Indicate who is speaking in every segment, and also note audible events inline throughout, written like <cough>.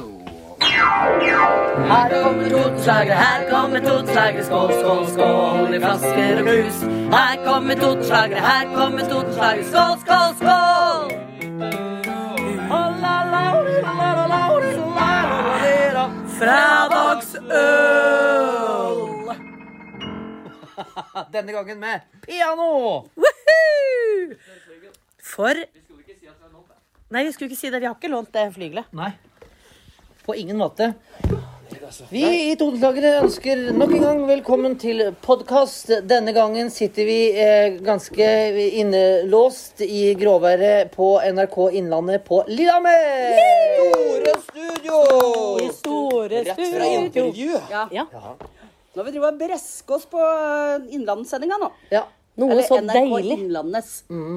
Speaker 1: to.
Speaker 2: Her kommer Totenslagere, her kommer Totenslagere. Skål, skål, skål i flasker og krus. Her kommer Totenslagere, her kommer Totenslagere. Skål, skål, skål! Fredagsøl!
Speaker 1: Denne gangen med piano!
Speaker 2: For Nei, vi skulle ikke si det. Vi har ikke lånt det flygelet.
Speaker 1: Nei. På ingen måte. Vi i Totenslagere ønsker nok en gang velkommen til podkast. Denne gangen sitter vi eh, ganske innelåst i gråværet på NRK Innlandet på Lillehammer! Store studio!
Speaker 2: I store
Speaker 1: Rett fra
Speaker 2: studio.
Speaker 1: intervju.
Speaker 3: Ja.
Speaker 2: Ja.
Speaker 3: Nå har vi drevet og breske oss på innlandssendinga nå.
Speaker 1: Ja.
Speaker 2: Noe
Speaker 3: Eller
Speaker 2: så
Speaker 3: NRK
Speaker 2: deilig.
Speaker 3: Innlandets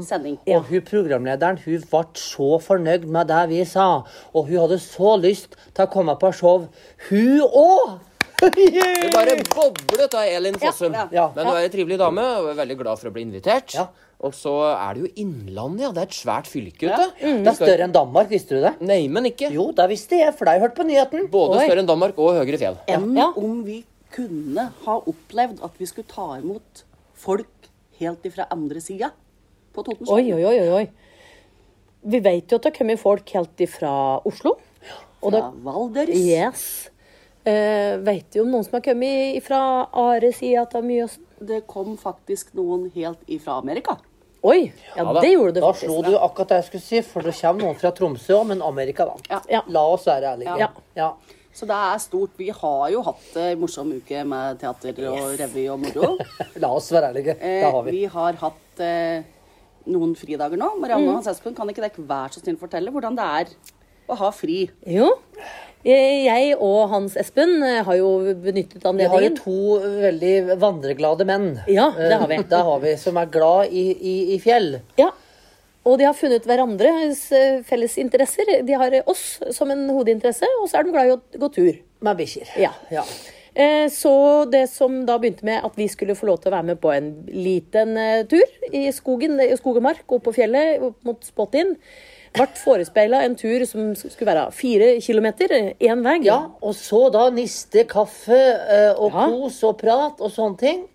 Speaker 3: sending.
Speaker 1: Og hun programlederen hun ble så fornøyd med det vi sa. Og hun hadde så lyst til å komme på show, hun òg!
Speaker 4: Det bare boblet av Elin Fossum.
Speaker 3: Ja,
Speaker 1: ja.
Speaker 4: Men du er en trivelig dame og er veldig glad for å bli invitert.
Speaker 1: Ja.
Speaker 4: Og så er det jo Innlandet, ja. Det er et svært fylke ute.
Speaker 1: Det er større enn Danmark, visste du det?
Speaker 4: Nei, men ikke.
Speaker 1: Jo, det visste jeg, for det har jeg hørt på nyheten.
Speaker 4: Både
Speaker 2: Oi.
Speaker 4: større enn Danmark og høyere fjell.
Speaker 3: Enn
Speaker 2: Ja.
Speaker 3: om vi kunne ha opplevd at vi skulle ta imot folk helt ifra andre sida på Totenskjell.
Speaker 2: Oi, oi, oi, oi. Vi vet jo at det har kommet folk helt ifra Oslo. Og det,
Speaker 3: Fra Valdres.
Speaker 2: yes. Eh, vet du om noen som har kommet fra Are-sida av Mjøsen?
Speaker 3: Det kom faktisk noen helt ifra Amerika.
Speaker 2: Oi! Ja,
Speaker 4: Ja
Speaker 2: det gjorde det
Speaker 1: Da
Speaker 2: faktisk.
Speaker 1: slo du akkurat det jeg skulle si, for det kommer noen fra Tromsø òg, men Amerika, da.
Speaker 3: Ja.
Speaker 2: Ja.
Speaker 1: La oss være ærlige.
Speaker 2: Ja.
Speaker 1: Ja.
Speaker 3: Så det er stort. Vi har jo hatt en morsom uke med teater og revy og moro. <laughs>
Speaker 1: La oss være ærlige. Det
Speaker 3: Eh,
Speaker 1: har vi.
Speaker 3: vi har hatt eh, noen fridager nå. Marianne og Hans Espen, kan ikke dere være så snill fortelle hvordan det er å ha fri?
Speaker 2: Jo. Eh, Jeg og Hans Espen eh, har jo benyttet anledningen.
Speaker 1: Vi har jo to veldig vandreglade menn.
Speaker 2: Ja, det har vi. <laughs>
Speaker 1: Det har vi, som er glad i, i, i fjell.
Speaker 2: Ja. Og de har funnet hverandres eh, felles interesser. De har oss som en hovedinteresse, og så er de glad i å gå tur.
Speaker 1: Med bikkjer.
Speaker 2: Ja.
Speaker 1: ja.
Speaker 2: Eh, Så det som da begynte med at vi skulle få lov til å være med på en liten eh, tur i skogen, i skog og mark, opp på fjellet, opp mot Spottin, ble forespeila en tur som skulle være fire kilometer, én vei.
Speaker 1: Ja, og så da niste, kaffe og kos og prat og sånne ting.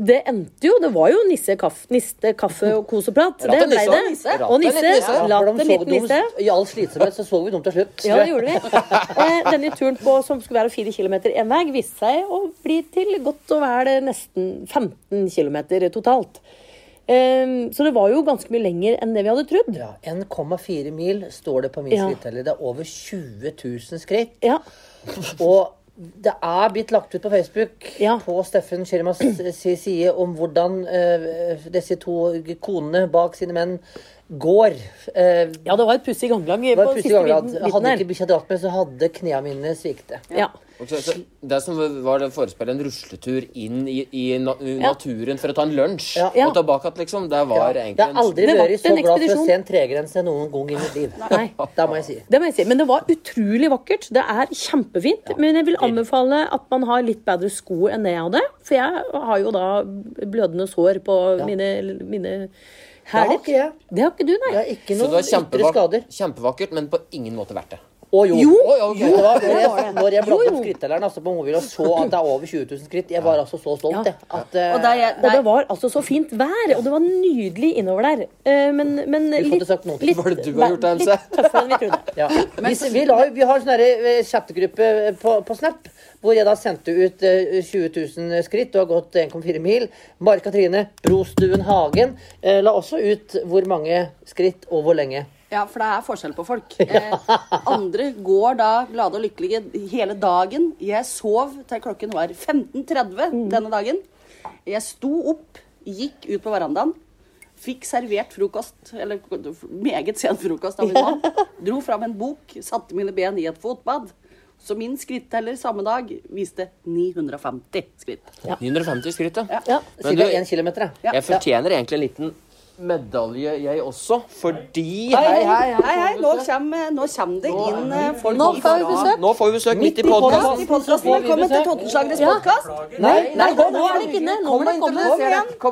Speaker 2: Det endte jo, det var jo nisse, kaffe, niste, kaffe og kos og prat. Det ble det.
Speaker 4: Nisse.
Speaker 2: Og nisse.
Speaker 4: nisse.
Speaker 2: Latt en liten nisse.
Speaker 1: I all slitsomhet så så vi dumt til slutt.
Speaker 2: Ja, det gjorde vi. Eh, Denne turen på, som skulle være fire kilometer én vei, viste seg å bli til godt og vel nesten 15 kilometer totalt. Eh, Så det var jo ganske mye lenger enn det vi hadde trodd.
Speaker 1: Ja, 1,4 mil står det på min
Speaker 2: Ja.
Speaker 1: skritteller. Det er over 20 000 skritt.
Speaker 2: Ja.
Speaker 1: Og det er blitt lagt ut på Facebook
Speaker 2: Ja.
Speaker 1: på Steffen Schirmas si- side om hvordan uh, disse to konene bak sine menn går. Uh,
Speaker 2: ja, det var et pussig ganglag på siste
Speaker 1: Hadde ikke bikkja dratt med, så hadde knærne mine sviktet.
Speaker 2: Ja.
Speaker 4: Så Det som var det forespillet, en rusletur inn i, i na naturen for å ta en lunsj og tilbake igjen, liksom. Det var
Speaker 1: Jeg
Speaker 4: Det
Speaker 1: har aldri vært så
Speaker 2: en
Speaker 1: glad for å se en tregrense noen gang i mitt liv.
Speaker 2: Nei. <laughs>
Speaker 1: Det må jeg si.
Speaker 2: Det må jeg si. Men det var utrolig vakkert. Det er kjempefint. Men jeg vil anbefale at man har litt bedre sko enn det jeg hadde. For jeg har jo da blødende sår på mine, mine
Speaker 1: Det har ikke jeg.
Speaker 2: Det har ikke du, nei.
Speaker 1: har ikke
Speaker 4: Så det var
Speaker 1: ytre skader.
Speaker 4: kjempevakkert, men på ingen måte verdt det.
Speaker 1: Å jo.
Speaker 2: Jo.
Speaker 4: Oi, ok.
Speaker 1: Vet du hva? Når jeg, når jeg
Speaker 2: Jo,
Speaker 1: bladde opp skrittelleren altså på mobilen og så at det er over 20 000 skritt, jeg var altså så stolt,
Speaker 2: Ja.
Speaker 1: At, uh,
Speaker 3: Og det der,
Speaker 2: Og det var altså så fint vær, og det var nydelig innover der. Uh, Men, men litt,
Speaker 1: sagt noe.
Speaker 2: litt,
Speaker 4: Hva du har gjort, MC?
Speaker 2: litt tøffere enn vi trodde.
Speaker 1: Ja. Vi, vi, la, vi har en sånn eh, chattegruppe på, på Snap hvor jeg da sendte ut eh, 20 000 skritt. Du har gått 1,4 mil. Mari Katrine Brostuen Hagen eh, la også ut hvor mange skritt og hvor lenge.
Speaker 3: Ja, for det er forskjell på folk. <laughs> Eh, andre går da glade og lykkelige hele dagen. Jeg sov til klokken var 15.30 denne dagen. Jeg sto opp, gikk ut på verandaen, fikk servert frokost, eller meget sen frokost av min mann. <laughs> Dro fram en bok, satte mine ben i et fotbad. Så min skritteller samme dag viste 950 skritt.
Speaker 4: 950 skritt, ja.
Speaker 2: Ja.
Speaker 4: Men
Speaker 1: Ca.
Speaker 4: du-
Speaker 1: 1 km.
Speaker 3: Ja.
Speaker 4: Jeg fortjener egentlig en liten medalje, jeg også. Fordi
Speaker 1: Hei,
Speaker 4: Hei, hei.
Speaker 3: Hei, hei, nå kommer, nå kommer det inn eh, folk
Speaker 2: Nå får vi besøk.
Speaker 4: Nå får vi besøk midt i podkasten.
Speaker 3: Velkommen til Tottenslageres podkast.
Speaker 1: Nei, nei,
Speaker 2: Nå nå er det ikke inne. Nå må det komme.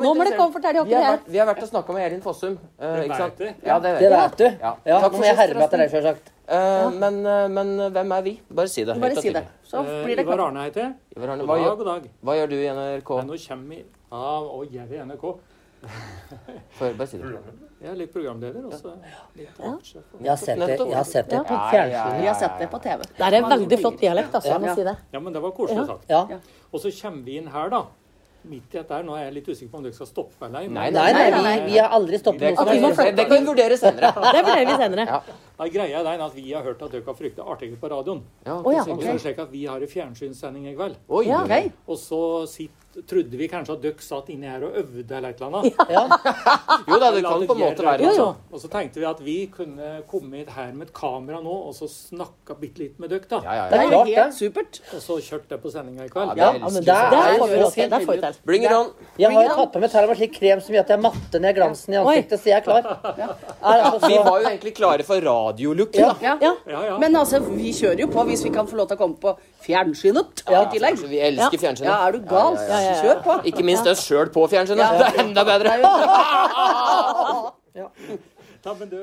Speaker 2: Nå må det komme, for Terje har
Speaker 4: Vi har vært, vi har vært og snakka med Elin Fossum. eh, ikke sant? Ja, det vet
Speaker 1: du.
Speaker 4: Takk for
Speaker 1: jeg
Speaker 4: sist,
Speaker 1: herme etter deg, sjølsagt.
Speaker 4: Eh, men, men hvem er vi? Bare si det.
Speaker 3: Bare si det. Så blir det
Speaker 5: Ivar. Arne heter jeg.
Speaker 4: Hva
Speaker 5: dag, god dag.
Speaker 4: hva gjør du i NRK?
Speaker 5: Nå kommer vi av og gjør i NRK.
Speaker 4: For, bare si det.
Speaker 5: Jeg er litt programleder, også. litt artsjef.
Speaker 1: Jeg har sett det, jeg har sett det på fjernsynet.
Speaker 3: Vi har sett det på TV.
Speaker 2: Det er en veldig flott dialekt, altså. Jeg må si det.
Speaker 5: Ja, men det var koselig sagt.
Speaker 1: Ja.
Speaker 5: Og så kommer vi inn her, da. Midt i dette her. Nå er jeg litt usikker på om dere skal stoppe eller ei.
Speaker 4: Nei,
Speaker 1: Nei, nei, vi, vi har aldri stoppet
Speaker 4: Det
Speaker 1: noe
Speaker 4: kan,
Speaker 1: det,
Speaker 4: det kan vi vurdere senere. <laughs>
Speaker 2: Det vurderer vi senere.
Speaker 4: Ja.
Speaker 5: Da greia er den at vi har hørt at dere har frykta artikler på radioen.
Speaker 4: Ja,
Speaker 2: okay.
Speaker 5: Og så vi har en fjernsynssending i kveld.
Speaker 4: Oi, oi.
Speaker 5: Og så sitt, trodde vi kanskje at dere satt inni her og øvde eller et eller annet.
Speaker 1: Ja.
Speaker 4: Jo da, det kan på en måte være det.
Speaker 2: jo.
Speaker 5: Og så tenkte vi at vi kunne komme hit her med et kamera nå, og så snakka bitte litt med dere, da.
Speaker 4: Ja, ja,
Speaker 3: Det er
Speaker 1: klart
Speaker 3: helt
Speaker 1: det.
Speaker 3: supert.
Speaker 5: Og så kjørte det på sendinga i kveld.
Speaker 4: Ja,
Speaker 1: Ja, men
Speaker 4: der,
Speaker 1: det.
Speaker 2: Det
Speaker 1: er
Speaker 2: får vi til. Det får vi til.
Speaker 4: Bring it on.
Speaker 1: Jeg har jo tatt på meg med slik krem som gjør at jeg matter ned glansen i ansiktet, så jeg er klar. <laughs> Altså
Speaker 4: Vi var jo egentlig klare for radiolook.
Speaker 1: Ja.
Speaker 4: da.
Speaker 3: Ja.
Speaker 2: Ja.
Speaker 5: Ja, ja.
Speaker 3: Men altså, vi kjører jo på hvis vi kan få lov til å komme på fjernsynet i tillegg.
Speaker 4: Altså, vi elsker
Speaker 2: Ja.
Speaker 4: fjernsynet.
Speaker 3: Ja, er du gal?
Speaker 4: Ja, ja,
Speaker 2: ja, ja.
Speaker 3: Kjør på.
Speaker 4: Ikke minst oss sjøl på fjernsynet. Det er enda bedre. <laughs>
Speaker 5: Ja, men du,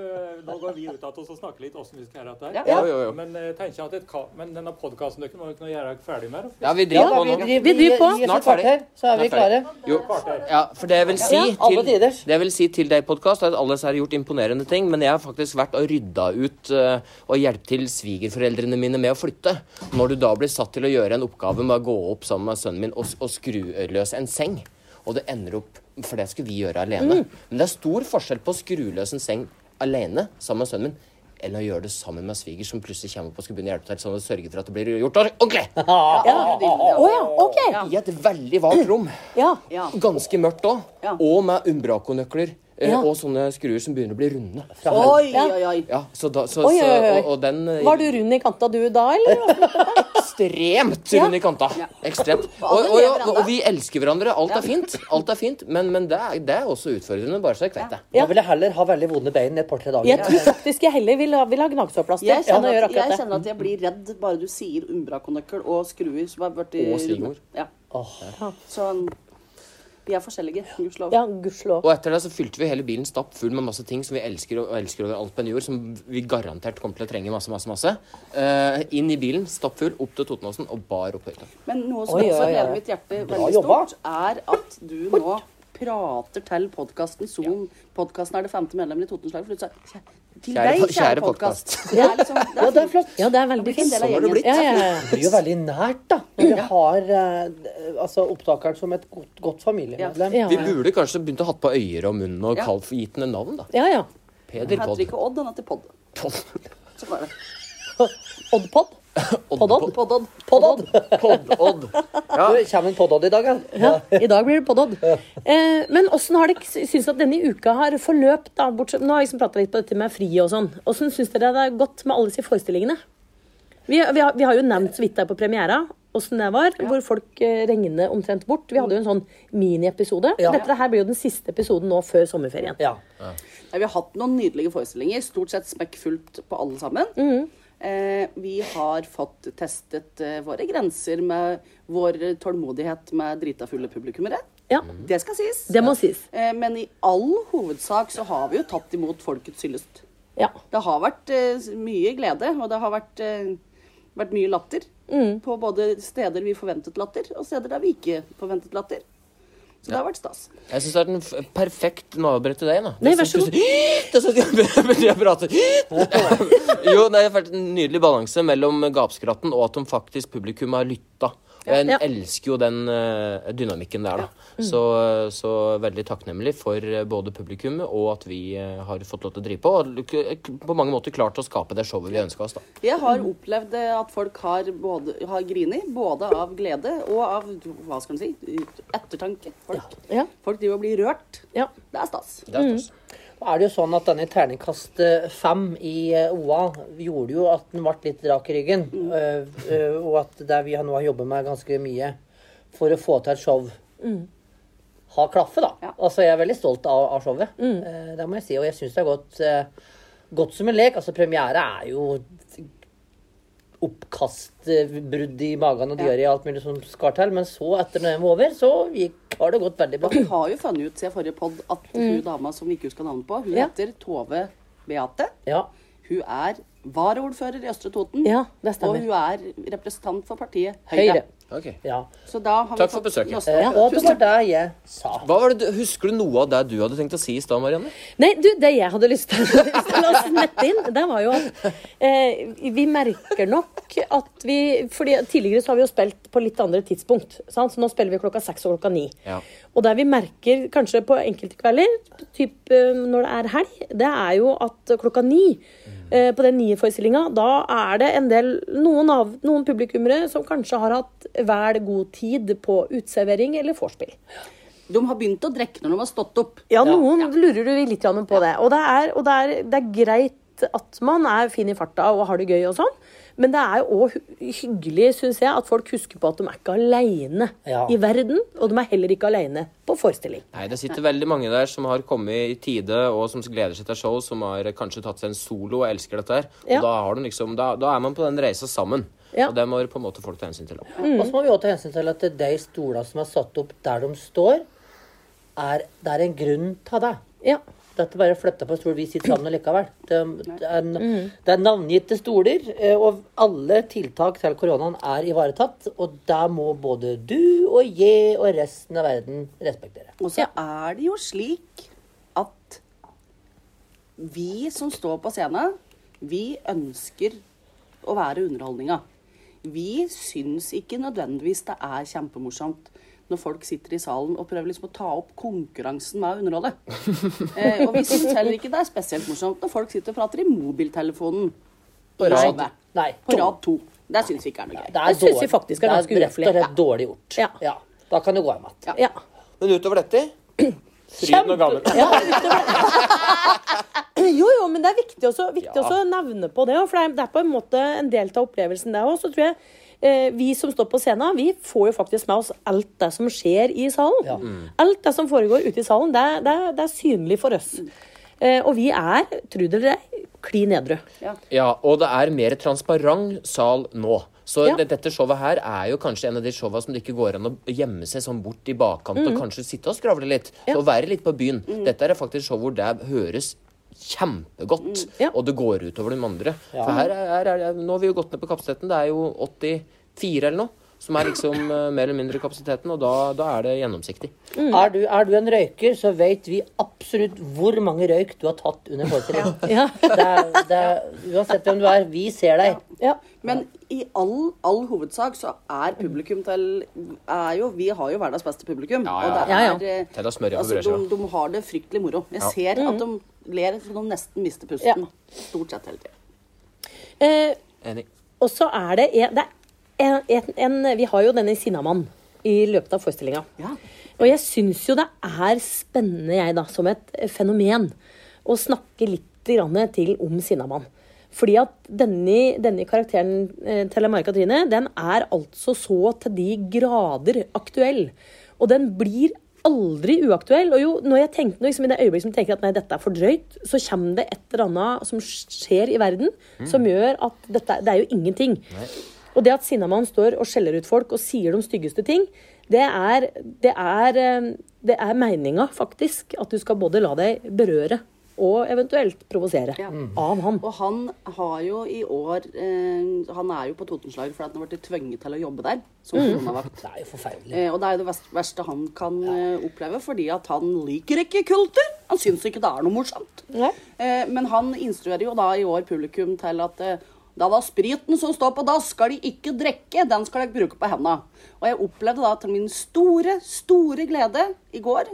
Speaker 5: nå går vi ut igjen og snakker litt åssen vi skal gjøre dette her.
Speaker 3: Ja.
Speaker 5: Men eh, tenker jeg at et men denne podkasten dere må dere gjøre ferdig med?
Speaker 4: Ja, vi
Speaker 1: Ja,
Speaker 4: driver
Speaker 1: da,
Speaker 4: på nå.
Speaker 2: Vi driver på.
Speaker 4: Snart
Speaker 1: ferdig. så er vi klare.
Speaker 4: Jo, ja, for det jeg vil si til, det jeg vil si til deg, podkast, er at alle har gjort imponerende ting, men jeg har faktisk vært og rydda ut eh, og hjulpet til svigerforeldrene mine med å flytte. Når du da blir satt til å gjøre en oppgave med å gå opp sammen med sønnen min og, og skru løs en seng, og det ender opp For det skulle vi gjøre alene. Men det er stor forskjell på å skru løs en seng alene sammen med sønnen min. Eller å gjøre det sammen med sviger som plutselig kommer opp og skal begynne å hjelpe til sånn og sørge for at det blir gjort ordentlig. <laughs>
Speaker 2: Å ja, OK.
Speaker 4: I et veldig vagt rom.
Speaker 2: Ja.
Speaker 3: Ja.
Speaker 4: Ganske mørkt òg.
Speaker 3: Ja.
Speaker 4: Og med Umbraco-nøkler. Eh,
Speaker 2: Ja.
Speaker 4: Og sånne skruer som begynner å bli runde.
Speaker 3: Oi, oi, oi.
Speaker 4: Ja, så da, så,
Speaker 2: Oi, oi, oi.
Speaker 4: Og, og den eh,
Speaker 2: Var du rund i kanta du da, eller? <laughs>
Speaker 4: ekstremt
Speaker 2: Ja.
Speaker 4: rund i kanta. Ekstremt. Og, og, og, og vi elsker hverandre. Alt er fint. Alt er fint. Men, men det, er, det er også utfordrende, bare så jeg vet det.
Speaker 1: Da vil jeg heller ha veldig vonde bein i et par-tre dager.
Speaker 2: Jeg tror faktisk jeg heller vil ha, vil ha gnagsårplaster
Speaker 3: Jeg
Speaker 2: enn
Speaker 3: kjenner, at, jeg kjenner at jeg blir redd bare du sier umbrakonøkkel og skruer som har i
Speaker 4: Og svigermor.
Speaker 3: Ja.
Speaker 1: Åh.
Speaker 3: Så vi er forskjellige, gudskjelov.
Speaker 2: Ja, gudskjelov.
Speaker 4: Og etter det så fylte vi hele bilen stappfull med masse ting som vi elsker og elsker over alt på en jord, som vi garantert kommer til å trenge masse, masse, masse. Uh, inn i bilen, stappfull, opp til Totenåsen og bar opp høyta.
Speaker 3: Men noe som
Speaker 2: Oi,
Speaker 3: også gleder mitt hjerte
Speaker 1: Bra
Speaker 3: veldig
Speaker 1: jobba.
Speaker 3: stort, er at du nå prater til podkasten Zoom. Podkasten er det femte medlemmet i Totenslaget. For du sa kjæ- til
Speaker 4: Kjære
Speaker 3: deg, kjære
Speaker 4: kjære
Speaker 3: podkast. <laughs> Er liksom <laughs>
Speaker 1: Ja, det er flott.
Speaker 2: Ja, det er veldig fint.
Speaker 4: Sånn har det blitt.
Speaker 2: Ja, ja, ja. <laughs>
Speaker 1: Det blir jo veldig nært, da. Når vi har eh, altså, opptakeren som et godt, godt familiemedlem.
Speaker 2: Ja,
Speaker 4: Vi
Speaker 2: ja.
Speaker 4: burde kanskje begynt å hatt på øyer og munn og
Speaker 3: Ja.
Speaker 4: kalt gitt den navn, da.
Speaker 2: ja, ja.
Speaker 4: Peder
Speaker 3: Heter
Speaker 4: Podd.
Speaker 3: ikke Odd, den heter Podd. Så var det.
Speaker 2: Oddpod. Poddodd.
Speaker 3: Pododd.
Speaker 1: Poddodd.
Speaker 4: Podd-Odd. <laughs> Ja.
Speaker 1: Du, Kommer en poddodd i dag, ja?
Speaker 2: Ja, I dag blir det poddodd. Eh, men åssen har dere syns at denne uka har forløpt? da, bortsett, Nå har jeg liksom prata litt på dette med fri og sånn. Åssen syns dere det har gått med alle disse forestillingene? Vi, vi, har, vi har jo nevnt så vidt der på premiera åssen det var, hvor folk eh, regner omtrent bort. Vi hadde jo en sånn miniepisode.
Speaker 1: Ja.
Speaker 2: Dette her blir jo den siste episoden nå før sommerferien.
Speaker 1: Ja.
Speaker 3: Ja, vi har hatt noen nydelige forestillinger. Stort sett smekkfullt på alle sammen.
Speaker 2: Mhm.
Speaker 3: Eh, vi har fått testet eh, våre grenser med vår tålmodighet med drita fulle publikummere.
Speaker 2: Ja,
Speaker 3: Det skal sies.
Speaker 2: det må sies.
Speaker 3: Eh, men i all hovedsak så har vi jo tatt imot folkets hyllest.
Speaker 2: Ja.
Speaker 3: Det har vært mye glede, og det har vært, vært mye latter.
Speaker 2: Mm.
Speaker 3: På både steder vi forventet latter, og steder der vi ikke forventet latter. Så det har vært stas.
Speaker 4: Jeg syns det er en f- perfekt nabobrett til deg. da.
Speaker 2: Nei, vær så
Speaker 4: god. <gasps> Det er sånn at jeg <laughs> begynner. Jo, det har vært en nydelig balanse mellom gapskratten og at de faktisk publikum har lytta. Jeg
Speaker 2: Ja.
Speaker 4: elsker jo den eh, dynamikken der, da. Så, så veldig takknemlig for eh, både publikummet og at vi eh, har fått lov til å drive på. Og på mange måter klart å skape det showet vi ønska oss, da.
Speaker 3: Jeg har opplevd at folk har, både, har grini, både av glede og av hva skal man si, ettertanke. Folk,
Speaker 2: Ja.
Speaker 3: folk driver og blir rørt.
Speaker 2: ja.
Speaker 3: Det er stas.
Speaker 4: Det er stas.
Speaker 1: Nå er det jo sånn at denne terningkast eh, fem i eh, OA gjorde jo at den ble litt rak i ryggen. Eh, og at det vi nå har jobbet med ganske mye for å få til et show. har klaffet, da.
Speaker 3: Ja.
Speaker 1: Altså, jeg er veldig stolt av, av showet. Mm. det må jeg si. Og jeg syns det har gått, godt som en lek. Altså, premiere er jo oppkast, eh, i magen og diaré og alt mulig som skar til. Men så, etter når den var over, så gikk, har det gått veldig bra.
Speaker 3: Vi har jo funnet ut siden forrige pod at hun dama som vi ikke husker navnet på, hun
Speaker 2: Ja.
Speaker 3: heter Tove Beate.
Speaker 1: Ja.
Speaker 3: Hun er varaordfører i Østre Toten.
Speaker 2: Ja, det
Speaker 3: og hun er representant for partiet Høyre.
Speaker 2: Høyre.
Speaker 4: Ok.
Speaker 1: ja.
Speaker 3: Så da har
Speaker 4: Takk
Speaker 3: vi
Speaker 4: for besøket.
Speaker 1: Eh, og det var det jeg sa.
Speaker 4: Hva var det, Husker du noe av det du hadde tenkt å si i stad, Marianne?
Speaker 2: Nei, du, det jeg hadde lyst til, å <laughs> smette inn, det var jo at eh, vi merker nok at vi fordi Tidligere så har vi jo spilt på litt andre tidspunkt. Sant? Så nå spiller vi klokka seks og klokka ni.
Speaker 4: Ja.
Speaker 2: Og det vi merker kanskje på enkelte kvelder, typ eh, når det er helg, det er jo at klokka ni eh, på den nye forestillinga, da er det en del noen, av, noen publikummere som kanskje har hatt vel god tid på uteservering eller vorspiel.
Speaker 3: De har begynt å drikke når de har stått opp.
Speaker 2: Ja, noen lurer du litt på det. Og, det er, og det, er, det er greit at man er fin i farta og har det gøy og sånn, men det er jo òg hyggelig, syns jeg, at folk husker på at de er ikke aleine
Speaker 1: Ja.
Speaker 2: i verden, og de er heller ikke aleine på forestilling.
Speaker 4: Nei, Det sitter veldig mange der som har kommet i tide, og som gleder seg til show, som har kanskje tatt seg en solo og elsker dette her. Og
Speaker 2: Ja.
Speaker 4: da, har de liksom, da, da er man på den reisa sammen.
Speaker 2: Ja.
Speaker 4: Og det må på en måte folk ta hensyn til. Mm.
Speaker 1: Og så må vi også ta hensyn til at de stolene som er satt opp der de står, er, det er en grunn til det.
Speaker 2: Ja.
Speaker 1: Dette bare flytta på stol, vi sitter sammen likevel. Det, det, er, det er navngitte stoler, eh, og alle tiltak til koronaen er ivaretatt. Og det må både du og jeg og resten av verden respektere.
Speaker 3: Og så er det jo slik at vi som står på scenen, vi ønsker å være underholdninga. Vi syns ikke nødvendigvis det er kjempemorsomt når folk sitter i salen og prøver liksom å ta opp konkurransen med å underholde. <laughs> Eh, og vi syns heller ikke det er spesielt morsomt når folk sitter og prater i mobiltelefonen.
Speaker 1: På rad-. Nei,
Speaker 3: På rad to. Det syns vi ikke er noe gøy.
Speaker 1: Det er
Speaker 2: Det synes vi faktisk er ganske
Speaker 1: Det er rett og slett dårlig gjort.
Speaker 2: Ja.
Speaker 1: Da kan du gå hjem igjen.
Speaker 2: ja.
Speaker 4: Men utover dette Fryd og gammel.
Speaker 2: Ja, <laughs> jo, jo, men det er viktig også, viktig
Speaker 4: Ja.
Speaker 2: også å nevne på det. For det er, på en måte en del av opplevelsen, det òg. Så tror jeg vi som står på scenen, vi får jo faktisk med oss alt det som skjer i salen.
Speaker 1: Ja.
Speaker 2: Alt det som foregår ute i salen, det, er- det, det er synlig for oss. Eh, og vi er, tro det eller ei, klin edru.
Speaker 4: Ja, og det er mer transparent sal nå. Så
Speaker 2: Ja.
Speaker 4: dette showet her er jo kanskje en av de showa som det ikke går an å gjemme seg sånn bort i bakkant og kanskje sitte og skravle litt.
Speaker 2: Ja.
Speaker 4: Så være litt på byen. Dette er faktisk show hvor det høres kjempegodt,
Speaker 2: Ja.
Speaker 4: og det går utover de andre. For her er, er, er, Nå har vi jo gått ned på kapasiteten. Det er jo 84 eller noe. Som er liksom uh, <laughs> mer eller mindre kapasiteten, og da, da er det gjennomsiktig.
Speaker 1: Er, du, er du en røyker, så vet vi absolutt hvor mange røyk du har tatt under forestillingen. <laughs>
Speaker 2: Ja.
Speaker 1: Uansett hvem du er, vi ser deg.
Speaker 2: Ja.
Speaker 3: Men i all, all hovedsak så er publikum til er jo, Vi har jo hverdags beste publikum.
Speaker 4: Ja,
Speaker 3: Og det
Speaker 2: er, Ja,
Speaker 3: ja.
Speaker 4: Til å smøre på
Speaker 3: altså, de,
Speaker 4: brødskiva.
Speaker 3: de har det fryktelig moro. Jeg
Speaker 4: Ja.
Speaker 3: ser at de ler så de nesten mister pusten. Stort sett hele tida.
Speaker 2: Eh,
Speaker 4: Enig.
Speaker 2: Og så er det, en, det er en, en, en Vi har jo denne Sinnamann i løpet av forestillinga.
Speaker 3: Ja.
Speaker 2: Og jeg syns jo det er spennende, jeg, da, som et fenomen, å snakke litt grann til om Sinnamann. Fordi at denne, denne karakteren eh, til Mari Katrine, den er altså så til de grader aktuell. Og den blir aldri uaktuell. Og jo, når jeg tenkte, liksom, i det øyeblikket som tenker at nei, dette er for drøyt, så kommer det et eller annet som skjer i verden som gjør at dette det er jo ingenting. Og det at Sinnamann står og skjeller ut folk og sier de styggeste ting, det er, det er, eh, det er meninga, faktisk. At du skal både la deg berøre og eventuelt provosere
Speaker 3: Ja.
Speaker 2: av han.
Speaker 3: Og han har jo i år eh, Han er jo på Totenslager fordi han har blitt tvunget til å jobbe der som koronavakt.
Speaker 1: Det er jo forferdelig.
Speaker 3: Eh, og det er jo det verste, han kan eh, oppleve, fordi at han liker ikke kulter. Han syns ikke det er noe morsomt.
Speaker 2: Ja.
Speaker 3: Eh, men han instruerer jo da i år publikum til at eh, da var spriten som står på dass, skal de ikke drikke, den skal dere bruke på hendene. Og jeg opplevde da til min store, store glede i går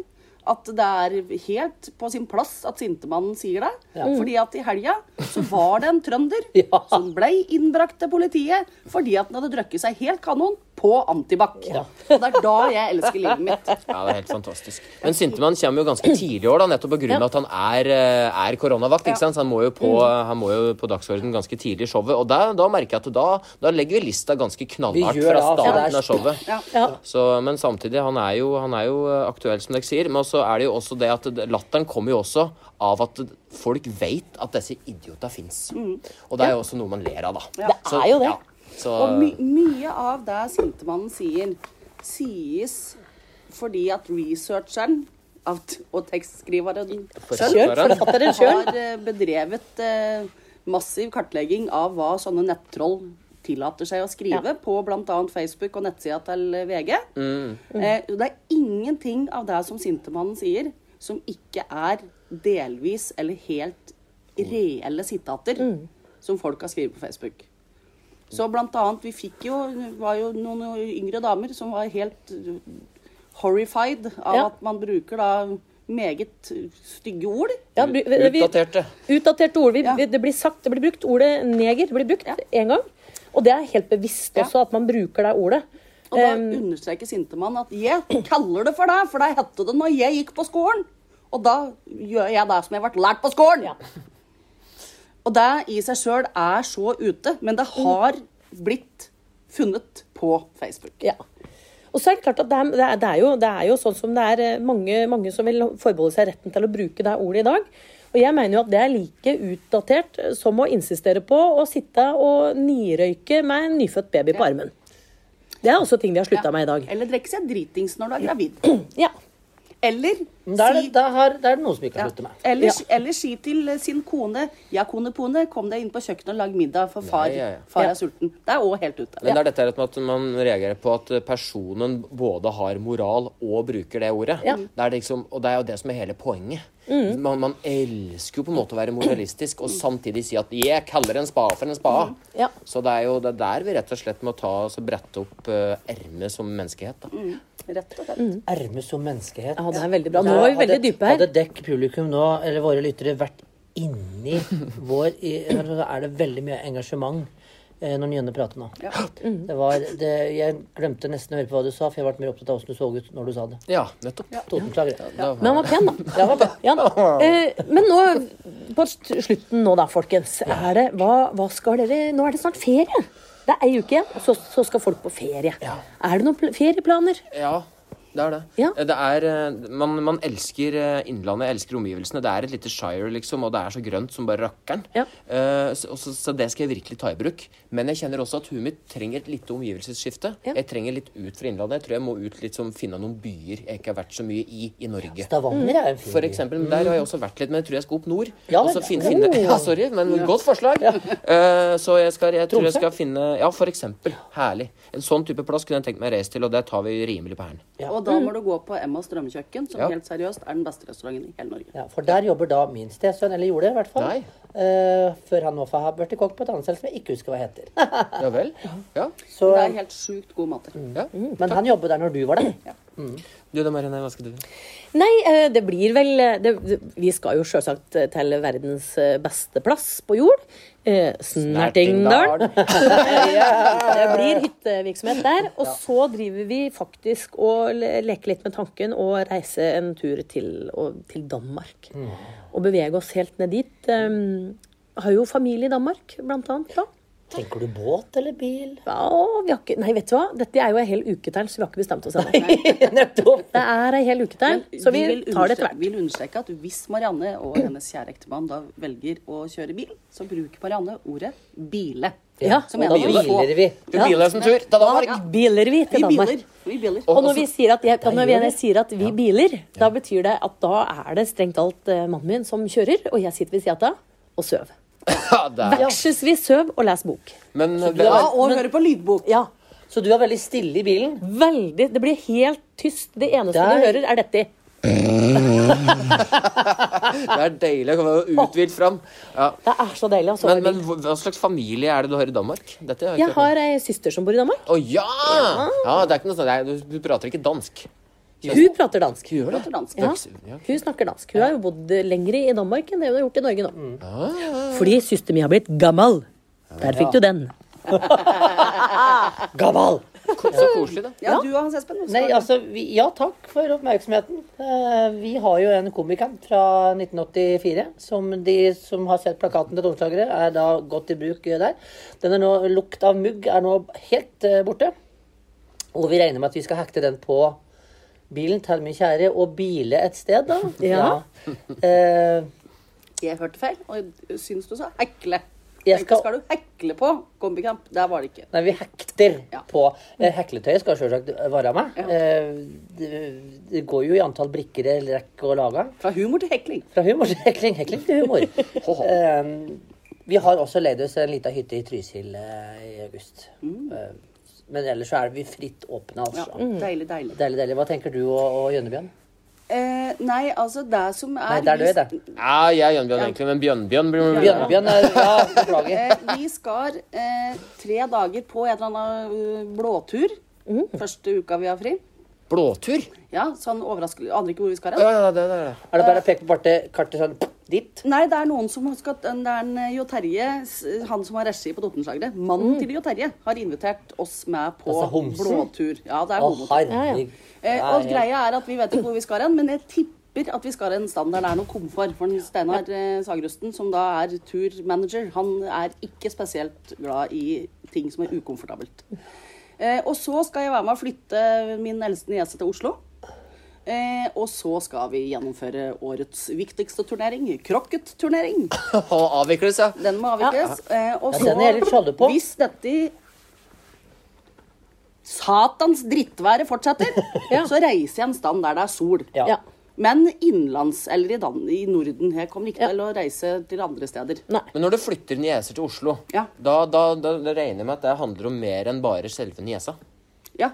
Speaker 3: at det er helt på sin plass at sintemannen sier det. Fordi at i helga så var det en trønder <laughs>
Speaker 1: Ja.
Speaker 3: som ble innbrakt til politiet fordi at han hadde drukket seg helt kanon på antibac. Og det er da jeg elsker livet mitt.
Speaker 4: Ja, det er helt fantastisk. Men Sintemann kommer jo ganske tidlig i år, da, nettopp pga. av at han er, eh, er koronavakt. ikke sant? Så han må jo på, han på dagsorden ganske tidlig i showet. Og da, da merker jeg at da, da legger vi lista ganske knallhardt fra starten av showet.
Speaker 3: Ja.
Speaker 2: Ja.
Speaker 4: Så, men samtidig, han er, jo, han er jo eh, aktuell, som dere sier. Men så er det jo også det at latteren kommer jo også av at folk vet at disse idiota fins. Og det er jo også noe man ler av, da.
Speaker 2: Det er jo det.
Speaker 4: Så,
Speaker 3: Og my mye av det sintemannen sier, sies fordi at researcheren av og tekstskriveren selv
Speaker 2: forfatteren sjøl.
Speaker 3: har eh, bedrevet eh, massiv kartlegging av hva sånne nettroll tillater seg å skrive på bl.a. Facebook og nettsida til VG. Eh, det er ingenting av det som Sintemannen sier, som ikke er delvis eller helt reelle sitater som folk har skrevet på Facebook. Så blant annet, vi fikk jo, var jo noen yngre damer som var helt horrified av
Speaker 2: Ja.
Speaker 3: at man bruker da meget stygge ord.
Speaker 2: Ja, vi-
Speaker 4: Utdaterte.
Speaker 2: Utdaterte ord. Vi,
Speaker 3: Ja.
Speaker 2: vi- Det blir sagt, det blir brukt ordet neger. Det blir brukt én gang. Og det er helt bevisst
Speaker 3: Ja.
Speaker 2: også at man bruker det ordet.
Speaker 3: Og da
Speaker 2: Um,
Speaker 3: understreker Sintemann at jeg kaller det for det, for det hette det når jeg gikk på skolen. Og da gjør jeg det som jeg ble lært på skolen.
Speaker 2: Ja.
Speaker 3: Og det i seg sjøl er så ute, men det har blitt funnet på Facebook.
Speaker 2: Ja. Og så er det klart at det er, det er, jo, det er jo sånn som det er eh, mange, mange som vil forbeholde seg retten til å bruke det ordet i dag. Og jeg mener jo at det er like utdatert som å insistere på å sitte og nirøyke med en nyfødt baby på armen. Det er også ting vi har slutta med i dag.
Speaker 3: Eller drikke seg dritings når du er gravid. <clears throat>
Speaker 2: Ja.
Speaker 3: Eller
Speaker 1: Da er det,
Speaker 3: si
Speaker 1: da har, da er det noen som ikke kan
Speaker 3: ja.
Speaker 1: slutte med.
Speaker 3: Eller,
Speaker 2: Ja.
Speaker 3: eller si til eh, sin kone Ja, kone Pone, kom deg inn på kjøkkenet og lag middag, for far,
Speaker 4: Nei, ja, ja.
Speaker 3: far
Speaker 2: Ja.
Speaker 3: er sulten. Det er òg helt ute.
Speaker 4: Men det er dette med at man reagerer på at personen både har moral og bruker det ordet.
Speaker 2: Ja.
Speaker 4: Det er liksom, og det er jo det som er hele poenget.
Speaker 2: Mm.
Speaker 4: Man, man elsker jo på en måte å være moralistisk og samtidig si at 'jeg kaller en spade for en spade'.
Speaker 2: Mm. Ja.
Speaker 4: Så det er jo det er der vi rett og slett må ta oss og brette opp uh, ermet som menneskehet. da.
Speaker 3: Rett og slett.
Speaker 2: Mm.
Speaker 1: Erme som menneskehet.
Speaker 2: ja, det er veldig bra. Nå er vi
Speaker 1: Hadde-
Speaker 2: veldig dype her.
Speaker 1: Hadde dekk publikum nå, eller våre lyttere, vært inni <laughs> vår i, er det veldig mye engasjement eh, når Njønne prater nå.
Speaker 3: Ja.
Speaker 1: Det var, det, jeg glemte nesten å høre på hva du sa, for jeg ble mer opptatt av hvordan du så ut når du sa det.
Speaker 4: Ja, nettopp.
Speaker 1: Totenklager.
Speaker 4: Ja.
Speaker 2: Men han var pen, da. <laughs>
Speaker 1: Ja, var pen.
Speaker 2: Ja, eh, men nå, på slutten nå da, folkens. Er det, hva, hva skal dere Nå er det snart ferie. Det er ei uke igjen, og så, så skal folk på ferie. Er det noen pl- ferieplaner?
Speaker 4: Ja, det er det.
Speaker 2: Ja.
Speaker 4: Det er, eh, man, man elsker eh, Innlandet, elsker omgivelsene. Det er et lite shire, liksom, og det er så grønt som bare rakkeren.
Speaker 2: Ja.
Speaker 4: Uh, så, så, så det skal jeg virkelig ta i bruk. Men jeg kjenner også at huet mitt trenger et lite omgivelsesskifte.
Speaker 2: Ja.
Speaker 4: Jeg trenger litt ut fra Innlandet. Jeg tror jeg må ut litt som finne noen byer jeg ikke har vært så mye i i Norge.
Speaker 1: Stavanger er en fin
Speaker 4: For eksempel, men Der har jeg også vært litt, men jeg tror jeg skal opp nord.
Speaker 1: Ja,
Speaker 4: og så finne, finne, <laughs> ja, sorry, men godt forslag. Uh, så jeg, skal, jeg tror jeg skal finne Ja, for eksempel. Herlig. En sånn type plass kunne jeg tenkt meg å reise til, og det tar vi rimelig på hælen.
Speaker 3: Og da må du gå på Emmas drømmekjøkken, som
Speaker 4: Ja.
Speaker 3: helt seriøst er den beste restauranten i hele Norge.
Speaker 1: Ja, for der jobber da min stesønn, eller gjorde det i hvert fall.
Speaker 4: Nei.
Speaker 1: Eh, før han nå har blitt kokk på et annet sted som jeg ikke husker hva heter.
Speaker 4: Ja vel? <laughs> Ja.
Speaker 1: Så,
Speaker 3: Det er helt sjukt gode mater.
Speaker 4: ja.
Speaker 1: men han jobbet der når du var der.
Speaker 4: Du da, Marianne, hva skal du?
Speaker 2: Nei, eh, det blir vel eh, det, det- Vi skal jo sjølsagt eh, til verdens eh, beste plass på jord. Eh, Snertingdal. <laughs> Det blir hyttevirksomhet der. Og så driver vi faktisk og le- leker litt med tanken å reise en tur til, og, til Danmark. Og bevege oss helt ned dit. Um, har jo familie i Danmark, blant annet. Da.
Speaker 1: Tenker du båt eller bil?
Speaker 2: Ja, vi har ikke, nei, vet du hva? Dette er jo en hel uke til, så vi har ikke bestemt oss ennå. <laughs> Det er ei hel uke til, så vi
Speaker 3: vi
Speaker 2: tar det etter hvert.
Speaker 3: Vi vil understreke at hvis Marianne og hennes kjære ektemann da velger å kjøre bil, så bruker Marianne ordet bile.
Speaker 2: Ja,
Speaker 3: Som
Speaker 1: Og da
Speaker 3: en
Speaker 1: biler vi.
Speaker 4: Du biler oss en tur til Danmark.
Speaker 3: Ja.
Speaker 2: Biler vi
Speaker 3: Vi
Speaker 2: til Danmark.
Speaker 3: Vi biler.
Speaker 2: Og når vi sier at, jeg, når
Speaker 1: vi.
Speaker 2: sier at vi biler, da betyr det at da er det strengt talt eh, mannen min som kjører, og jeg sitter ved sida av og søv.
Speaker 4: Ja, vi
Speaker 2: Vekselsvis søv og les bok.
Speaker 4: Men
Speaker 1: du
Speaker 3: Ja, og men, høre på lydbok.
Speaker 2: Ja,
Speaker 1: Så du er veldig stille i bilen?
Speaker 2: veldig. Det blir helt tyst. Det eneste
Speaker 1: Der.
Speaker 2: du hører, er dette. <laughs>
Speaker 4: det er deilig å komme uthvilt fram. Ja.
Speaker 2: Det er så deilig. Altså.
Speaker 4: Men, men hva slags familie er det du har i Danmark? Dette har
Speaker 2: jeg har ei søster som bor i Danmark.
Speaker 4: Å ja! ja! Det er ikke noe sånt. Du, du prater ikke dansk.
Speaker 2: Hun prater dansk.
Speaker 4: Hun?
Speaker 3: Prater dansk.
Speaker 2: Ja, hun snakker dansk. Hun har jo bodd lenger i Danmark enn det hun har gjort i Norge nå.
Speaker 4: Mm. Ah.
Speaker 2: Fordi søsteren min har blitt gammel. Der fikk du den. <laughs>
Speaker 1: Gammel!
Speaker 4: Så koselig, da.
Speaker 3: Ja, du og Hans Espen.
Speaker 1: Nei, altså, vi, ja, takk for oppmerksomheten. Eh, vi har jo en komikant fra 1984. Som de som har sett plakaten til Domslagere, er da godt i bruk eh, der. Den er nå, Lukt av mugg er nå helt eh, borte. Og vi regner med at vi skal hekte den på bilen til min kjære og bile et sted, da. <laughs>
Speaker 2: Ja.
Speaker 1: Eh,
Speaker 3: Jeg hørte feil, og syns du sa hekle.
Speaker 1: Jeg skal-
Speaker 3: skal... du hekle på kombikamp? Der var det ikke.
Speaker 1: Nei, vi hekter
Speaker 3: Ja.
Speaker 1: på Hekletøy Hekletøyet skal selvsagt være med.
Speaker 3: Ja.
Speaker 1: Eh, det, det går jo i antall brikker det rekker å lage.
Speaker 3: Fra humor til hekling.
Speaker 1: Fra humor til hekling, hekling til humor. <laughs> Eh, vi har også leid oss en liten hytte i Trysil eh, i august. Eh, men ellers så er vi fritt åpne, altså. Ja.
Speaker 3: Deilig, deilig.
Speaker 1: Deilig, deilig. Hva tenker du og, og Jønnebjørn?
Speaker 3: Eh, nei, altså, det som er
Speaker 1: Nei, det er du det.
Speaker 4: Ja, jeg er Jønbjørn egentlig, men Bjørnbjørn blir
Speaker 1: Bjørnebjørn er Ja, beklager.
Speaker 3: Eh, vi skal eh, tre dager på en eller annen blåtur. blåtur. Første uka vi har fri.
Speaker 4: Blåtur?
Speaker 3: Ja, sånn overraskelse. Aner ikke hvor vi skal
Speaker 4: Ja,
Speaker 3: hen.
Speaker 4: ja, det, det, det.
Speaker 1: Er det bare å peke på kartet, kartet sånn dit?
Speaker 3: Nei, det er noen som skal Det er en eh, Jo Terje, han som har regi på Totenslageret. Mannen til Jo Terje har invitert oss med på
Speaker 1: Altså
Speaker 3: blåtur. Ja, det er
Speaker 1: homsen.
Speaker 3: Ja,
Speaker 1: ja.
Speaker 3: Eh, og
Speaker 1: er-
Speaker 3: greia er at vi vet ikke hvor vi skal hen, men jeg tipper at vi skal en standard der er noe komfort. For Steinar eh, Sagerusten, som da er turmanager, han er ikke spesielt glad i ting som er ukomfortabelt. Eh, og så skal jeg være med å flytte min eldste niese til Oslo. Eh, og så skal vi gjennomføre årets viktigste turnering, krokketturnering.
Speaker 4: Og <laughs> avvikles, ja.
Speaker 3: Den må avvikles. Eh, og
Speaker 1: Ja,
Speaker 3: så, hvis dette satans drittværet fortsetter, <laughs>
Speaker 2: Ja.
Speaker 3: så reiser jeg en stand der det er sol.
Speaker 1: Ja.
Speaker 3: Men innenlands eller i, Dan i Norden. Jeg kommer ikke
Speaker 2: Ja.
Speaker 3: til å reise til andre steder.
Speaker 2: Nei.
Speaker 4: Men når du flytter nieser til Oslo,
Speaker 3: Ja.
Speaker 4: da, da, da, da regner jeg med at det handler om mer enn bare selve niesa.
Speaker 3: Ja.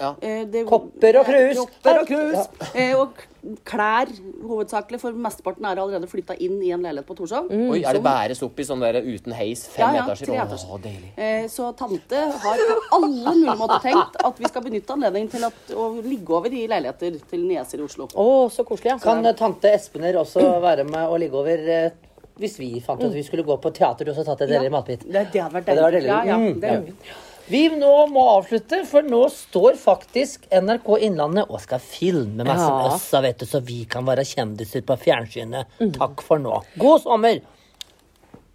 Speaker 4: Ja.
Speaker 3: Eh, det-
Speaker 1: Kopper og krus.
Speaker 3: Kopper og krus. Eh, og klær hovedsakelig, for mesteparten er allerede flytta inn i en leilighet på Torshov.
Speaker 4: Oi, er det bæres opp i sånn der uten heis, fem
Speaker 3: Ja, ja,
Speaker 4: etasjer? Å, deilig.
Speaker 3: Eh, Så tante har på alle mulige måter tenkt at vi skal benytte anledningen til at, å ligge over i leiligheter til nieser i Oslo.
Speaker 2: Å, så koselig, ja.
Speaker 1: Kan tante Espener også være med og ligge over eh, hvis vi fant ut at vi skulle gå på teater og så tatt et
Speaker 3: Ja.
Speaker 1: deilig matbit?
Speaker 3: Det, det hadde vært
Speaker 1: Ja, det var
Speaker 3: deilig.
Speaker 1: deilig.
Speaker 3: Ja, ja,
Speaker 1: Mm, ja.
Speaker 3: Vi.
Speaker 1: Nå må avslutte, for nå står faktisk NRK Innlandet og skal filme meg
Speaker 2: Ja.
Speaker 1: med oss, så vet du, så vi kan være kjendiser på fjernsynet. Takk for nå. God sommer!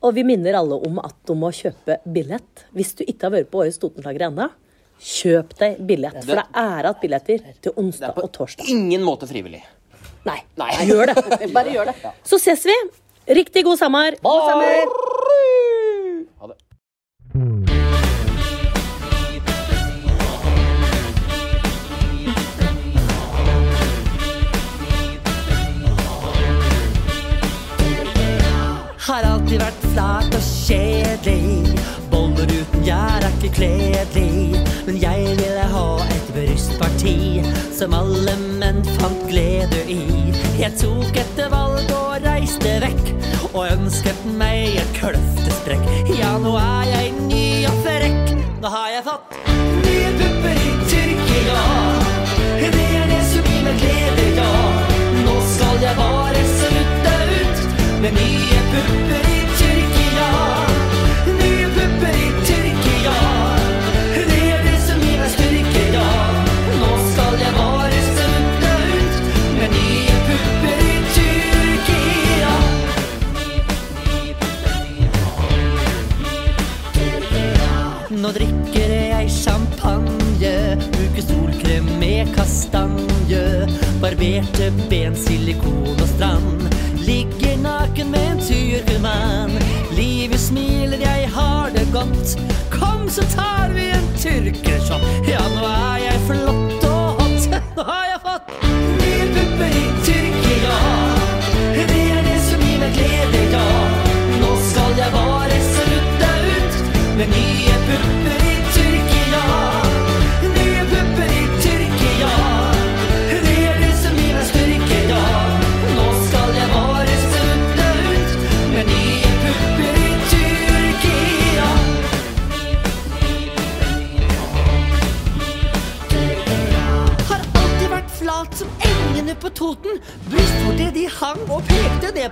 Speaker 2: Og vi minner alle om at du må kjøpe billett. Hvis du ikke har vært på årets Totenlager ennå, kjøp deg billett. For det er igjen billetter til onsdag og torsdag.
Speaker 4: Det er på Ingen måte frivillig.
Speaker 2: Nei,
Speaker 4: Nei.
Speaker 2: gjør det. <laughs>
Speaker 3: Bare gjør det.
Speaker 2: Så ses vi. Riktig god sommer.
Speaker 1: God
Speaker 4: Ha
Speaker 6: Har alltid vært flat og kjedelig. Boller uten gjær er ikke kledelig. Men jeg ville ha et brystparti som alle menn fant glede i. Jeg tok et valg og reiste vekk, og ønsket meg et kløftesprekk. Ja, nå er jeg ny og frekk. Nå har jeg fått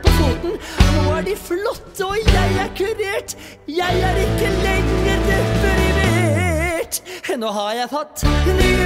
Speaker 6: på foten. Nå er de flotte, og jeg er kurert. Jeg er ikke lenger deprimert. Nå har jeg fått nye